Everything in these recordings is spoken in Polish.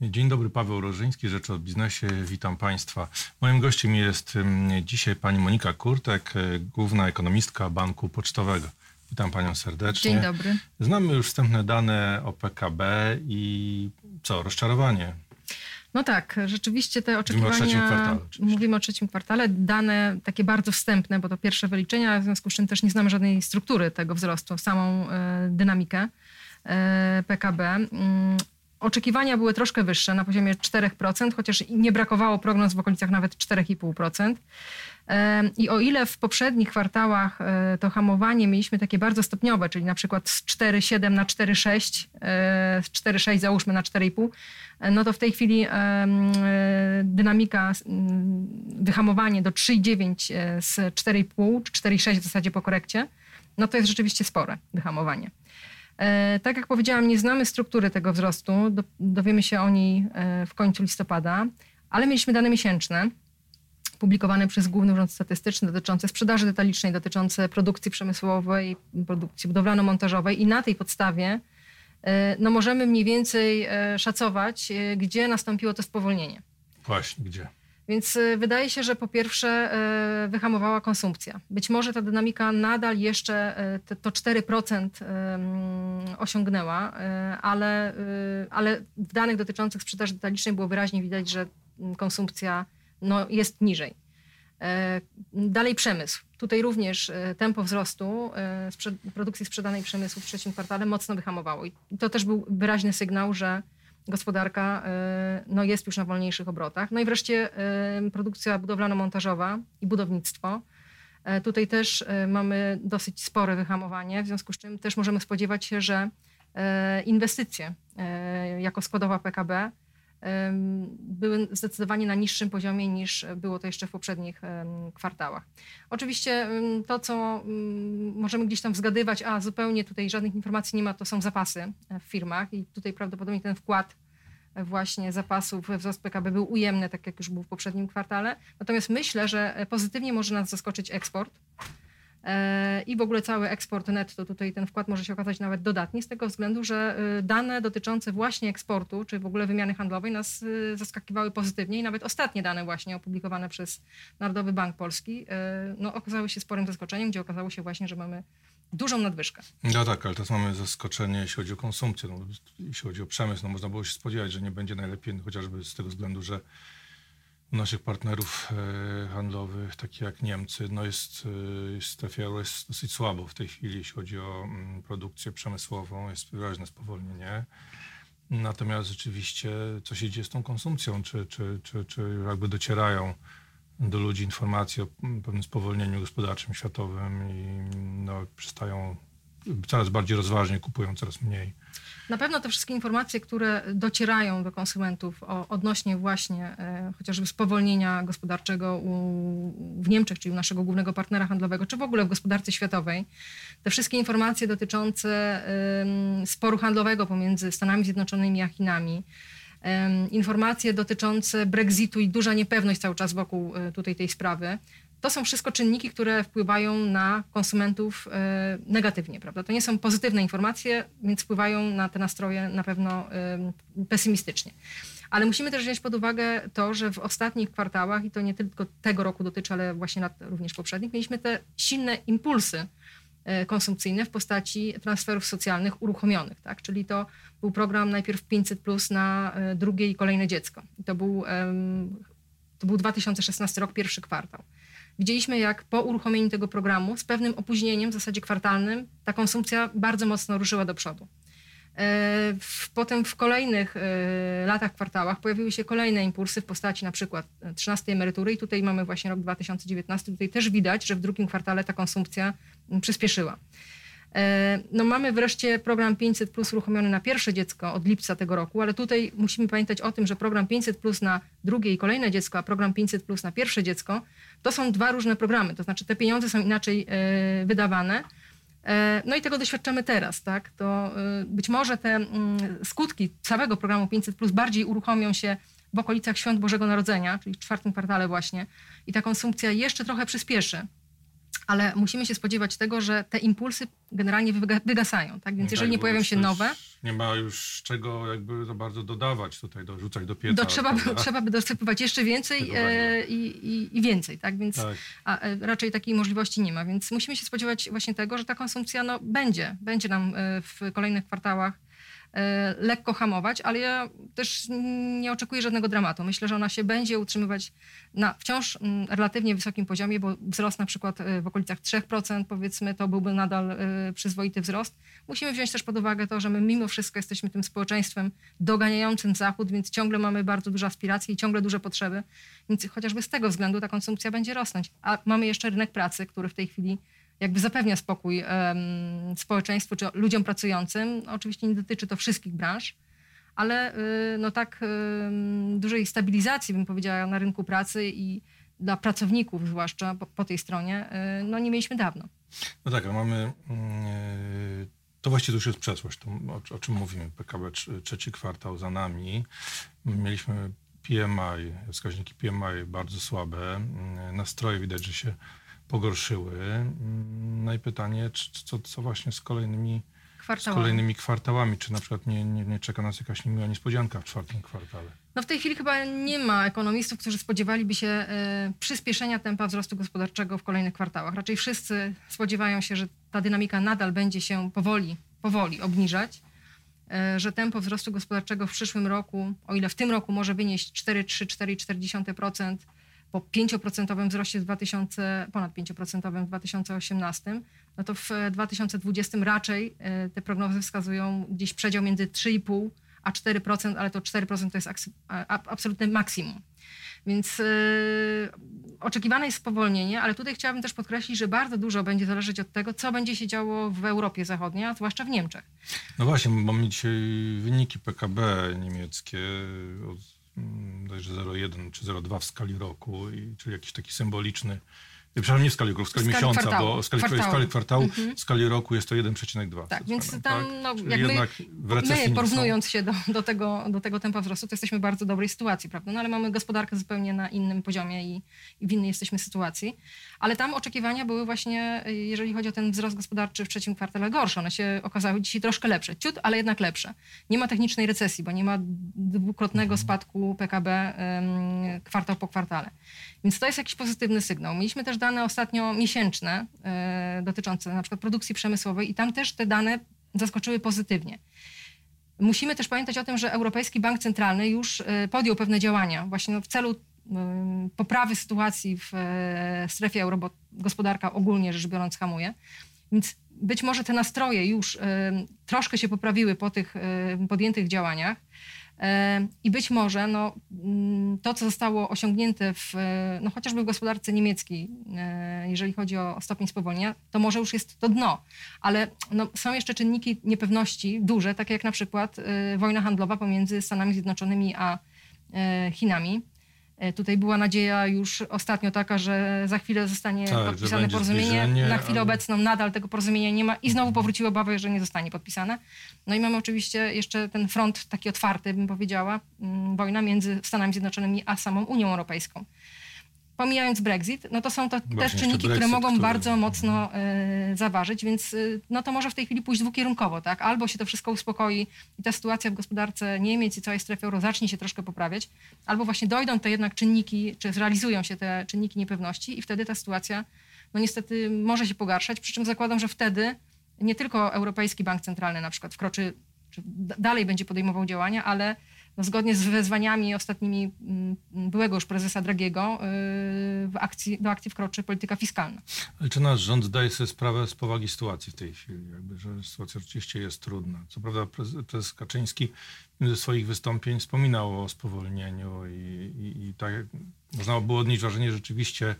Dzień dobry, Paweł Rożyński, Rzecz o Biznesie. Witam Państwa. Moim gościem jest dzisiaj pani Monika Kurtek, e, główna ekonomistka Banku Pocztowego. Witam Panią serdecznie. Dzień dobry. Znamy już wstępne dane o PKB i co, rozczarowanie? No tak, rzeczywiście te oczekiwania... Mówimy o trzecim kwartale. Oczywiście. Mówimy o trzecim kwartale. Dane takie bardzo wstępne, bo to pierwsze wyliczenia, w związku z czym też nie znamy żadnej struktury tego wzrostu, samą y, dynamikę y, PKB. Oczekiwania były troszkę wyższe, na poziomie 4%, chociaż nie brakowało prognoz w okolicach nawet 4,5%. I o ile w poprzednich kwartałach e, to hamowanie mieliśmy takie bardzo stopniowe, czyli na przykład z 4,7 na 4,6, e, z 4,6 załóżmy na 4,5, e, no to w tej chwili dynamika, wyhamowanie do 3,9 z 4,5 czy 4,6 w zasadzie po korekcie, no to jest rzeczywiście spore wyhamowanie. E, tak jak powiedziałam, nie znamy struktury tego wzrostu, dowiemy się o niej e, w końcu listopada, ale mieliśmy dane miesięczne publikowane przez Główny Urząd Statystyczny dotyczące sprzedaży detalicznej, dotyczące produkcji przemysłowej, produkcji budowlano-montażowej i na tej podstawie e, no możemy mniej więcej szacować, gdzie nastąpiło to spowolnienie. Właśnie, gdzie? Więc y, wydaje się, że po pierwsze y, wyhamowała konsumpcja. Być może ta dynamika nadal jeszcze y, to 4% osiągnęła, ale, ale w danych dotyczących sprzedaży detalicznej było wyraźnie widać, że konsumpcja no, jest niżej. Dalej przemysł. Tutaj również tempo wzrostu produkcji sprzedanej przemysłu w trzecim kwartale mocno wyhamowało. I to też był wyraźny sygnał, że gospodarka y, no, jest już na wolniejszych obrotach. No i wreszcie y, produkcja budowlano-montażowa i budownictwo. E, tutaj też y, mamy dosyć spore wyhamowanie, w związku z czym też możemy spodziewać się, że inwestycje jako składowa PKB były zdecydowanie na niższym poziomie niż było to jeszcze w poprzednich kwartałach. Oczywiście to, co możemy gdzieś tam zgadywać, a zupełnie tutaj żadnych informacji nie ma, to są zapasy w firmach i tutaj prawdopodobnie ten wkład właśnie zapasów wzrost PKB był ujemny, tak jak już był w poprzednim kwartale. Natomiast myślę, że pozytywnie może nas zaskoczyć eksport i w ogóle cały eksport netto, tutaj ten wkład może się okazać nawet dodatni, z tego względu, że y, dane dotyczące właśnie eksportu, czy w ogóle wymiany handlowej nas y, zaskakiwały pozytywnie i nawet ostatnie dane właśnie opublikowane przez Narodowy Bank Polski no, okazały się sporym zaskoczeniem, gdzie okazało się właśnie, że mamy dużą nadwyżkę. No tak, ale teraz mamy zaskoczenie, jeśli chodzi o konsumpcję, no, jeśli chodzi o przemysł, no można było się spodziewać, że nie będzie najlepiej, chociażby z tego względu, że naszych partnerów e, handlowych, takich jak Niemcy, no jest, e, strefie euro jest dosyć słabo w tej chwili, jeśli chodzi o mm, produkcję przemysłową, jest wyraźne spowolnienie. Natomiast rzeczywiście, co się dzieje z tą konsumpcją, czy, czy, czy, czy jakby docierają do ludzi informacje o mm, pewnym spowolnieniu gospodarczym światowym i no, przestają coraz bardziej rozważnie, kupują coraz mniej. Na pewno te wszystkie informacje, które docierają do konsumentów o, odnośnie właśnie e, chociażby spowolnienia gospodarczego u, w Niemczech, czyli u naszego głównego partnera handlowego, czy w ogóle w gospodarce światowej, te wszystkie informacje dotyczące e, sporu handlowego pomiędzy Stanami Zjednoczonymi a Chinami, informacje dotyczące Brexitu i duża niepewność cały czas wokół e, tutaj tej sprawy, to są wszystko czynniki, które wpływają na konsumentów e, negatywnie, prawda? To nie są pozytywne informacje, więc wpływają na te nastroje na pewno pesymistycznie. Ale musimy też wziąć pod uwagę to, że w ostatnich kwartałach, i to nie tylko tego roku dotyczy, ale właśnie lat również poprzednich, mieliśmy te silne impulsy konsumpcyjne w postaci transferów socjalnych uruchomionych, tak? Czyli to był program najpierw 500 plus na drugie i kolejne dziecko. To był, to był 2016 rok, pierwszy kwartał. Widzieliśmy, jak po uruchomieniu tego programu z pewnym opóźnieniem, w zasadzie kwartalnym, ta konsumpcja bardzo mocno ruszyła do przodu. E, potem w kolejnych e, latach, kwartałach pojawiły się kolejne impulsy w postaci na przykład 13 emerytury i tutaj mamy właśnie rok 2019. Tutaj też widać, że w drugim kwartale ta konsumpcja przyspieszyła. E, no mamy wreszcie program 500 plus uruchomiony na pierwsze dziecko od lipca tego roku, ale tutaj musimy pamiętać o tym, że program 500 plus na drugie i kolejne dziecko, a program 500 plus na pierwsze dziecko, to są dwa różne programy, to znaczy te pieniądze są inaczej e, wydawane. E, no i tego doświadczamy teraz, tak? To być może te mm, skutki całego programu 500 plus bardziej uruchomią się w okolicach świąt Bożego Narodzenia, czyli w czwartym kwartale właśnie i ta konsumpcja jeszcze trochę przyspieszy ale musimy się spodziewać tego, że te impulsy generalnie wyga- wygasają. Tak? Więc No jeżeli tak, nie pojawią się nowe, Nie ma już czego jakby za bardzo dodawać tutaj, dorzucać do pieca. to trzeba, by, trzeba by dosypywać jeszcze więcej e, i, i, więcej. Tak? Więc Tak. a, e, raczej takiej możliwości nie ma. Więc musimy się spodziewać właśnie tego, że ta konsumpcja no, będzie, będzie nam e, w kolejnych kwartałach lekko hamować, ale ja też nie oczekuję żadnego dramatu. Myślę, że ona się będzie utrzymywać na wciąż mm, relatywnie wysokim poziomie, bo wzrost na przykład e, w okolicach 3% powiedzmy, to byłby nadal e, przyzwoity wzrost. Musimy wziąć też pod uwagę to, że my mimo wszystko jesteśmy tym społeczeństwem doganiającym Zachód, więc ciągle mamy bardzo duże aspiracje i ciągle duże potrzeby, więc chociażby z tego względu ta konsumpcja będzie rosnąć. A mamy jeszcze rynek pracy, który w tej chwili jakby zapewnia spokój społeczeństwu czy ludziom pracującym. Oczywiście nie dotyczy to wszystkich branż, ale y, no tak dużej stabilizacji, bym powiedziała, na rynku pracy i dla pracowników zwłaszcza po, po tej stronie, y, no nie mieliśmy dawno. No tak, a mamy. Yy, to właściwie już jest przeszłość, to, o, o czym mówimy. PKB trz- trzeci kwartał za nami. Mieliśmy PMI, wskaźniki PMI bardzo słabe. Nastroje widać, że się pogorszyły. Yy, No i pytanie, co, co właśnie z kolejnymi, z kolejnymi kwartałami? Czy na przykład nie, nie, nie czeka nas jakaś niemiła niespodzianka w czwartym kwartale? No w tej chwili chyba nie ma ekonomistów, którzy spodziewaliby się e, przyspieszenia tempa wzrostu gospodarczego w kolejnych kwartałach. Raczej wszyscy spodziewają się, że ta dynamika nadal będzie się powoli, powoli obniżać, e, że tempo wzrostu gospodarczego w przyszłym roku, o ile w tym roku może wynieść 4,3-4,4%, po 5% wzroście w 2000, ponad 5% w 2018, no to w 2020 raczej e, te prognozy wskazują gdzieś przedział między 3,5 a 4%, ale to 4% to jest absolutne maksimum. Więc yy, oczekiwane jest spowolnienie, ale tutaj chciałabym też podkreślić, że bardzo dużo będzie zależeć od tego, co będzie się działo w Europie Zachodniej, a zwłaszcza w Niemczech. No właśnie, bo mamy dzisiaj wyniki PKB niemieckie, 0,1 czy 0,2 w skali roku, i, czyli jakiś taki symboliczny, przepraszam, nie w skali roku, w skali, W skali miesiąca, kwartału. bo w skali Kwartału. w skali kwartału, Mhm. w skali roku jest to 1,2. Tak, co więc tam, tak? no, jednak w recesji My, porównując się do, do, tego, do tego tempa wzrostu, to jesteśmy w bardzo dobrej sytuacji, prawda? No ale mamy gospodarkę zupełnie na innym poziomie i, i w innej jesteśmy sytuacji. Ale tam oczekiwania były właśnie, jeżeli chodzi o ten wzrost gospodarczy w trzecim kwartale, gorsze. One się okazały dzisiaj troszkę lepsze. Ciut, ale jednak lepsze. Nie ma technicznej recesji, bo nie ma dwukrotnego spadku PKB kwartał po kwartale. Więc to jest jakiś pozytywny sygnał. Mieliśmy też dane ostatnio miesięczne e, dotyczące na przykład produkcji przemysłowej i tam też te dane zaskoczyły pozytywnie. Musimy też pamiętać o tym, że Europejski Bank Centralny już e, podjął pewne działania właśnie w celu em, poprawy sytuacji w e, strefie euro, bo gospodarka ogólnie rzecz biorąc hamuje. Więc być może te nastroje już troszkę się poprawiły po tych podjętych działaniach. E, I być może no, mm, to, co zostało osiągnięte w, e, no, chociażby w gospodarce niemieckiej, e, jeżeli chodzi o stopień spowolnienia, to może już jest to dno. Ale no, są jeszcze czynniki niepewności duże, takie jak na przykład wojna handlowa pomiędzy Stanami Zjednoczonymi a Chinami. E, Tutaj była nadzieja już ostatnio taka, że za chwilę zostanie Tak, podpisane porozumienie. Na chwilę ale- obecną nadal tego porozumienia nie ma i znowu powróciły obawy, że nie zostanie podpisane. No i mamy oczywiście jeszcze ten front taki otwarty, bym powiedziała, mm, wojna między Stanami Zjednoczonymi a samą Unią Europejską. Pomijając Brexit, no to są to Właśnie też czynniki, które Brexit, mogą który- bardzo mocno e, zaważyć, więc e, no to może w tej chwili pójść dwukierunkowo, tak? Albo się to wszystko uspokoi i ta sytuacja w gospodarce Niemiec i całej strefy euro zacznie się troszkę poprawiać, albo właśnie dojdą te jednak czynniki, czy zrealizują się te czynniki niepewności i wtedy ta sytuacja no niestety może się pogarszać, przy czym zakładam, że wtedy nie tylko Europejski Bank Centralny na przykład wkroczy, czy dalej będzie podejmował działania, ale no zgodnie z wezwaniami ostatnimi mm, byłego już prezesa Dragiego yy, w akcji, do akcji wkroczy polityka fiskalna. Ale czy nasz rząd zdaje sobie sprawę z powagi sytuacji w tej chwili? Jakby, że sytuacja rzeczywiście jest trudna. Co prawda prezes, Kaczyński ze swoich wystąpień wspominał o spowolnieniu i, i, i tak można było odnieść wrażenie, że rzeczywiście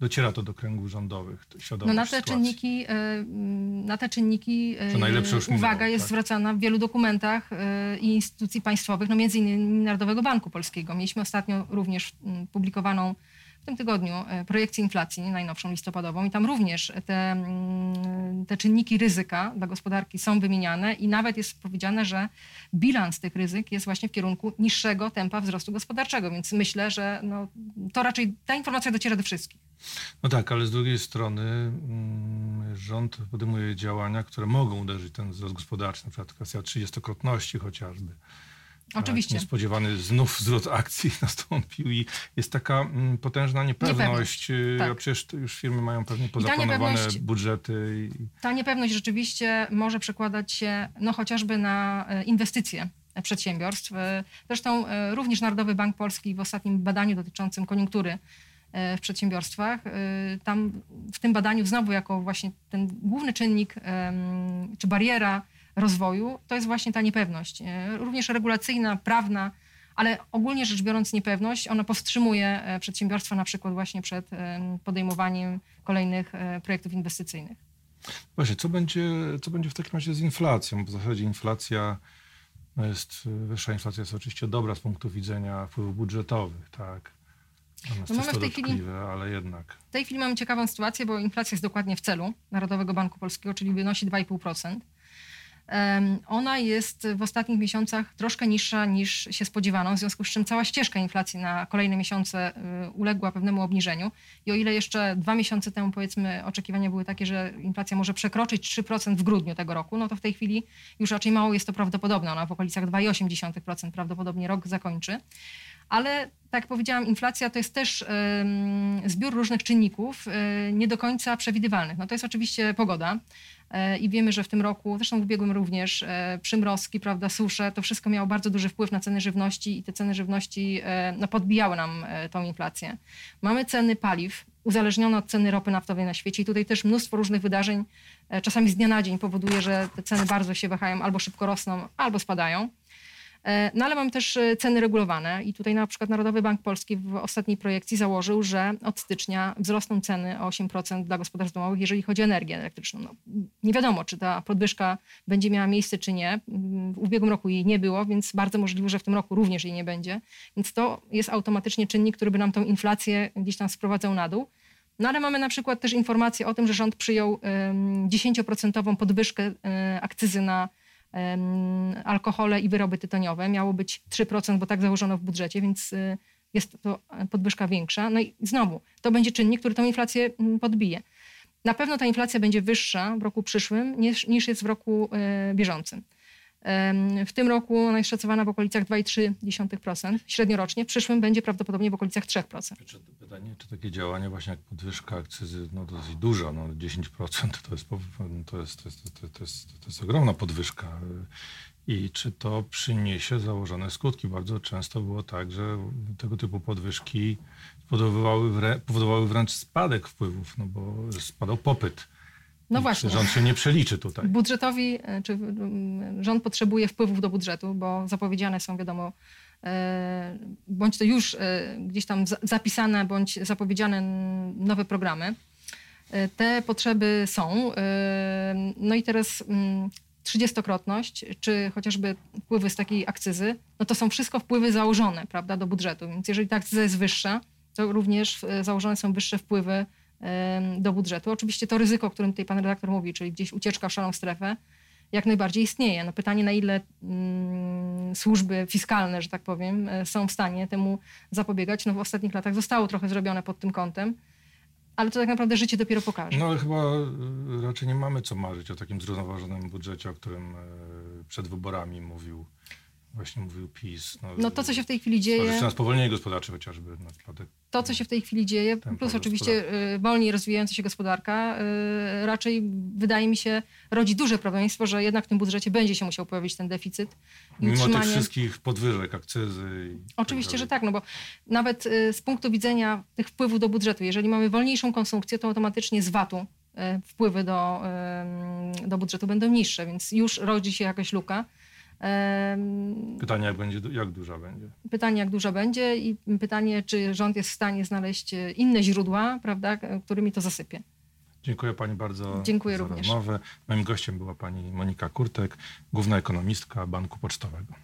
dociera to do kręgów rządowych, to No świadomość na te sytuacji. czynniki, mm, na te czynniki najlepsze już minęło, uwaga jest tak. zwracana w wielu dokumentach yy, i instytucji państwowych, no między innymi Narodowego Banku Polskiego. Mieliśmy ostatnio również publikowaną w tym tygodniu e, projekcję inflacji najnowszą listopadową i tam również te, mm, te czynniki ryzyka dla gospodarki są wymieniane i nawet jest powiedziane, że bilans tych ryzyk jest właśnie w kierunku niższego tempa wzrostu gospodarczego, więc myślę, że no, to raczej ta informacja dociera do wszystkich. No tak, ale z drugiej strony mm, rząd podejmuje działania, które mogą uderzyć ten wzrost gospodarczy, na przykład kwestia trzydziestokrotności chociażby. Oczywiście. Tak, niespodziewany znów wzrost akcji nastąpił i jest taka mm, potężna niepewność. Niepewność, tak. A przecież już firmy mają pewnie pozaplanowane niepewność- budżety. I... Ta niepewność rzeczywiście może przekładać się no, chociażby na e, inwestycje przedsiębiorstw. E, Zresztą również Narodowy Bank Polski w ostatnim badaniu dotyczącym koniunktury w przedsiębiorstwach, tam w tym badaniu znowu jako właśnie ten główny czynnik czy bariera rozwoju, to jest właśnie ta niepewność. E, Również regulacyjna, prawna, ale ogólnie rzecz biorąc niepewność, ona powstrzymuje e, przedsiębiorstwa na przykład właśnie przed em, podejmowaniem kolejnych e, projektów inwestycyjnych. Właśnie, co będzie, co będzie w takim razie z inflacją? Bo w zasadzie inflacja no jest, wyższa inflacja jest oczywiście dobra z punktu widzenia wpływów budżetowych, tak. Natomiast No mamy w tej chwili- ale jednak. W tej chwili mamy ciekawą sytuację, bo inflacja jest dokładnie w celu Narodowego Banku Polskiego, czyli wynosi 2,5%. Ona jest w ostatnich miesiącach troszkę niższa niż się spodziewano, w związku z czym cała ścieżka inflacji na kolejne miesiące y, uległa pewnemu obniżeniu. I o ile jeszcze dwa miesiące temu, powiedzmy, oczekiwania były takie, że inflacja może przekroczyć 3% w grudniu tego roku, no to w tej chwili już raczej mało jest to prawdopodobne. Ona w okolicach 2,8% prawdopodobnie rok zakończy. Ale tak jak powiedziałam, inflacja to jest też zbiór różnych czynników, e, nie do końca przewidywalnych. No to jest oczywiście pogoda i wiemy, że w tym roku, zresztą w ubiegłym również, e, przymrozki, prawda, susze, to wszystko miało bardzo duży wpływ na ceny żywności i te ceny żywności e, no, podbijały nam e, tą inflację. Mamy ceny paliw uzależnione od ceny ropy naftowej na świecie i tutaj też mnóstwo różnych wydarzeń, e, czasami z dnia na dzień powoduje, że te ceny bardzo się wahają, albo szybko rosną, albo spadają. E, No ale mamy też e, ceny regulowane i tutaj na przykład Narodowy Bank Polski w ostatniej projekcji założył, że od stycznia wzrosną ceny o 8% dla gospodarstw domowych, jeżeli chodzi o energię elektryczną. No, nie wiadomo, czy ta podwyżka będzie miała miejsce, czy nie. Mm, W ubiegłym roku jej nie było, więc bardzo możliwe, że w tym roku również jej nie będzie. Więc to jest automatycznie czynnik, który by nam tą inflację gdzieś tam sprowadzał na dół. No ale mamy na przykład też informację o tym, że rząd przyjął em, 10% podwyżkę e, akcyzy na alkohole i wyroby tytoniowe. Miało być 3%, bo tak założono w budżecie, więc y, jest to podwyżka większa. No i znowu, to będzie czynnik, który tą inflację mm, podbije. Na pewno ta inflacja będzie wyższa w roku przyszłym niż, niż jest w roku e, bieżącym. W tym roku ona jest szacowana w okolicach 2,3% średniorocznie. W przyszłym będzie prawdopodobnie w okolicach 3%. Czy, pytanie, czy takie działania właśnie jak podwyżka akcyzy, no dosyć duża, no 10% to jest, po- to jest, to jest, to jest, to jest, to jest ogromna podwyżka. I czy to przyniesie założone skutki? Bardzo często było tak, że tego typu podwyżki powodowały, wrę- powodowały wręcz spadek wpływów, no bo spadał popyt. No I właśnie. Rząd się nie przeliczy tutaj? Budżetowi, e, czy rząd potrzebuje wpływów do budżetu, bo zapowiedziane są, wiadomo, e, bądź to już e, gdzieś tam za- zapisane, bądź zapowiedziane nowe programy. Te potrzeby są. No i teraz trzydziestokrotność, czy chociażby wpływy z takiej akcyzy, no to są wszystko wpływy założone, prawda, do budżetu. Więc jeżeli ta akcyza jest wyższa, to również założone są wyższe wpływy do budżetu. Oczywiście to ryzyko, o którym tutaj pan redaktor mówi, czyli gdzieś ucieczka w szarą strefę, jak najbardziej istnieje. No pytanie, na ile mm, służby fiskalne, że tak powiem, e, są w stanie temu zapobiegać. No w ostatnich latach zostało trochę zrobione pod tym kątem, ale to tak naprawdę życie dopiero pokaże. No ale chyba y, raczej nie mamy co marzyć o takim zrównoważonym budżecie, o którym y, przed wyborami mówił właśnie mówił PiS. No to, co się w tej chwili dzieje, Stwarzając spowolnienie gospodarcze chociażby na spadek. to, co się w tej chwili dzieje, plus oczywiście y, wolniej rozwijająca się gospodarka, y, raczej wydaje mi się rodzi duże prawdopodobieństwo, że jednak w tym budżecie będzie się musiał pojawić ten deficyt. i Mimo tych utrzymanie- wszystkich podwyżek, akcyzy. i Oczywiście, tak że tak, no bo nawet y, z punktu widzenia tych wpływów do budżetu, jeżeli mamy wolniejszą konsumpcję, to automatycznie z VAT-u wpływy do, do budżetu będą niższe, więc już rodzi się jakaś luka. Pytanie, jak, będzie, jak duża będzie. Pytanie, jak dużo będzie i pytanie, czy rząd jest w stanie znaleźć y, inne źródła, prawda, k- którymi to zasypie. Dziękuję Pani bardzo Dziękuję za również. rozmowę. Moim gościem była Pani Monika Kurtek, główna ekonomistka Banku Pocztowego.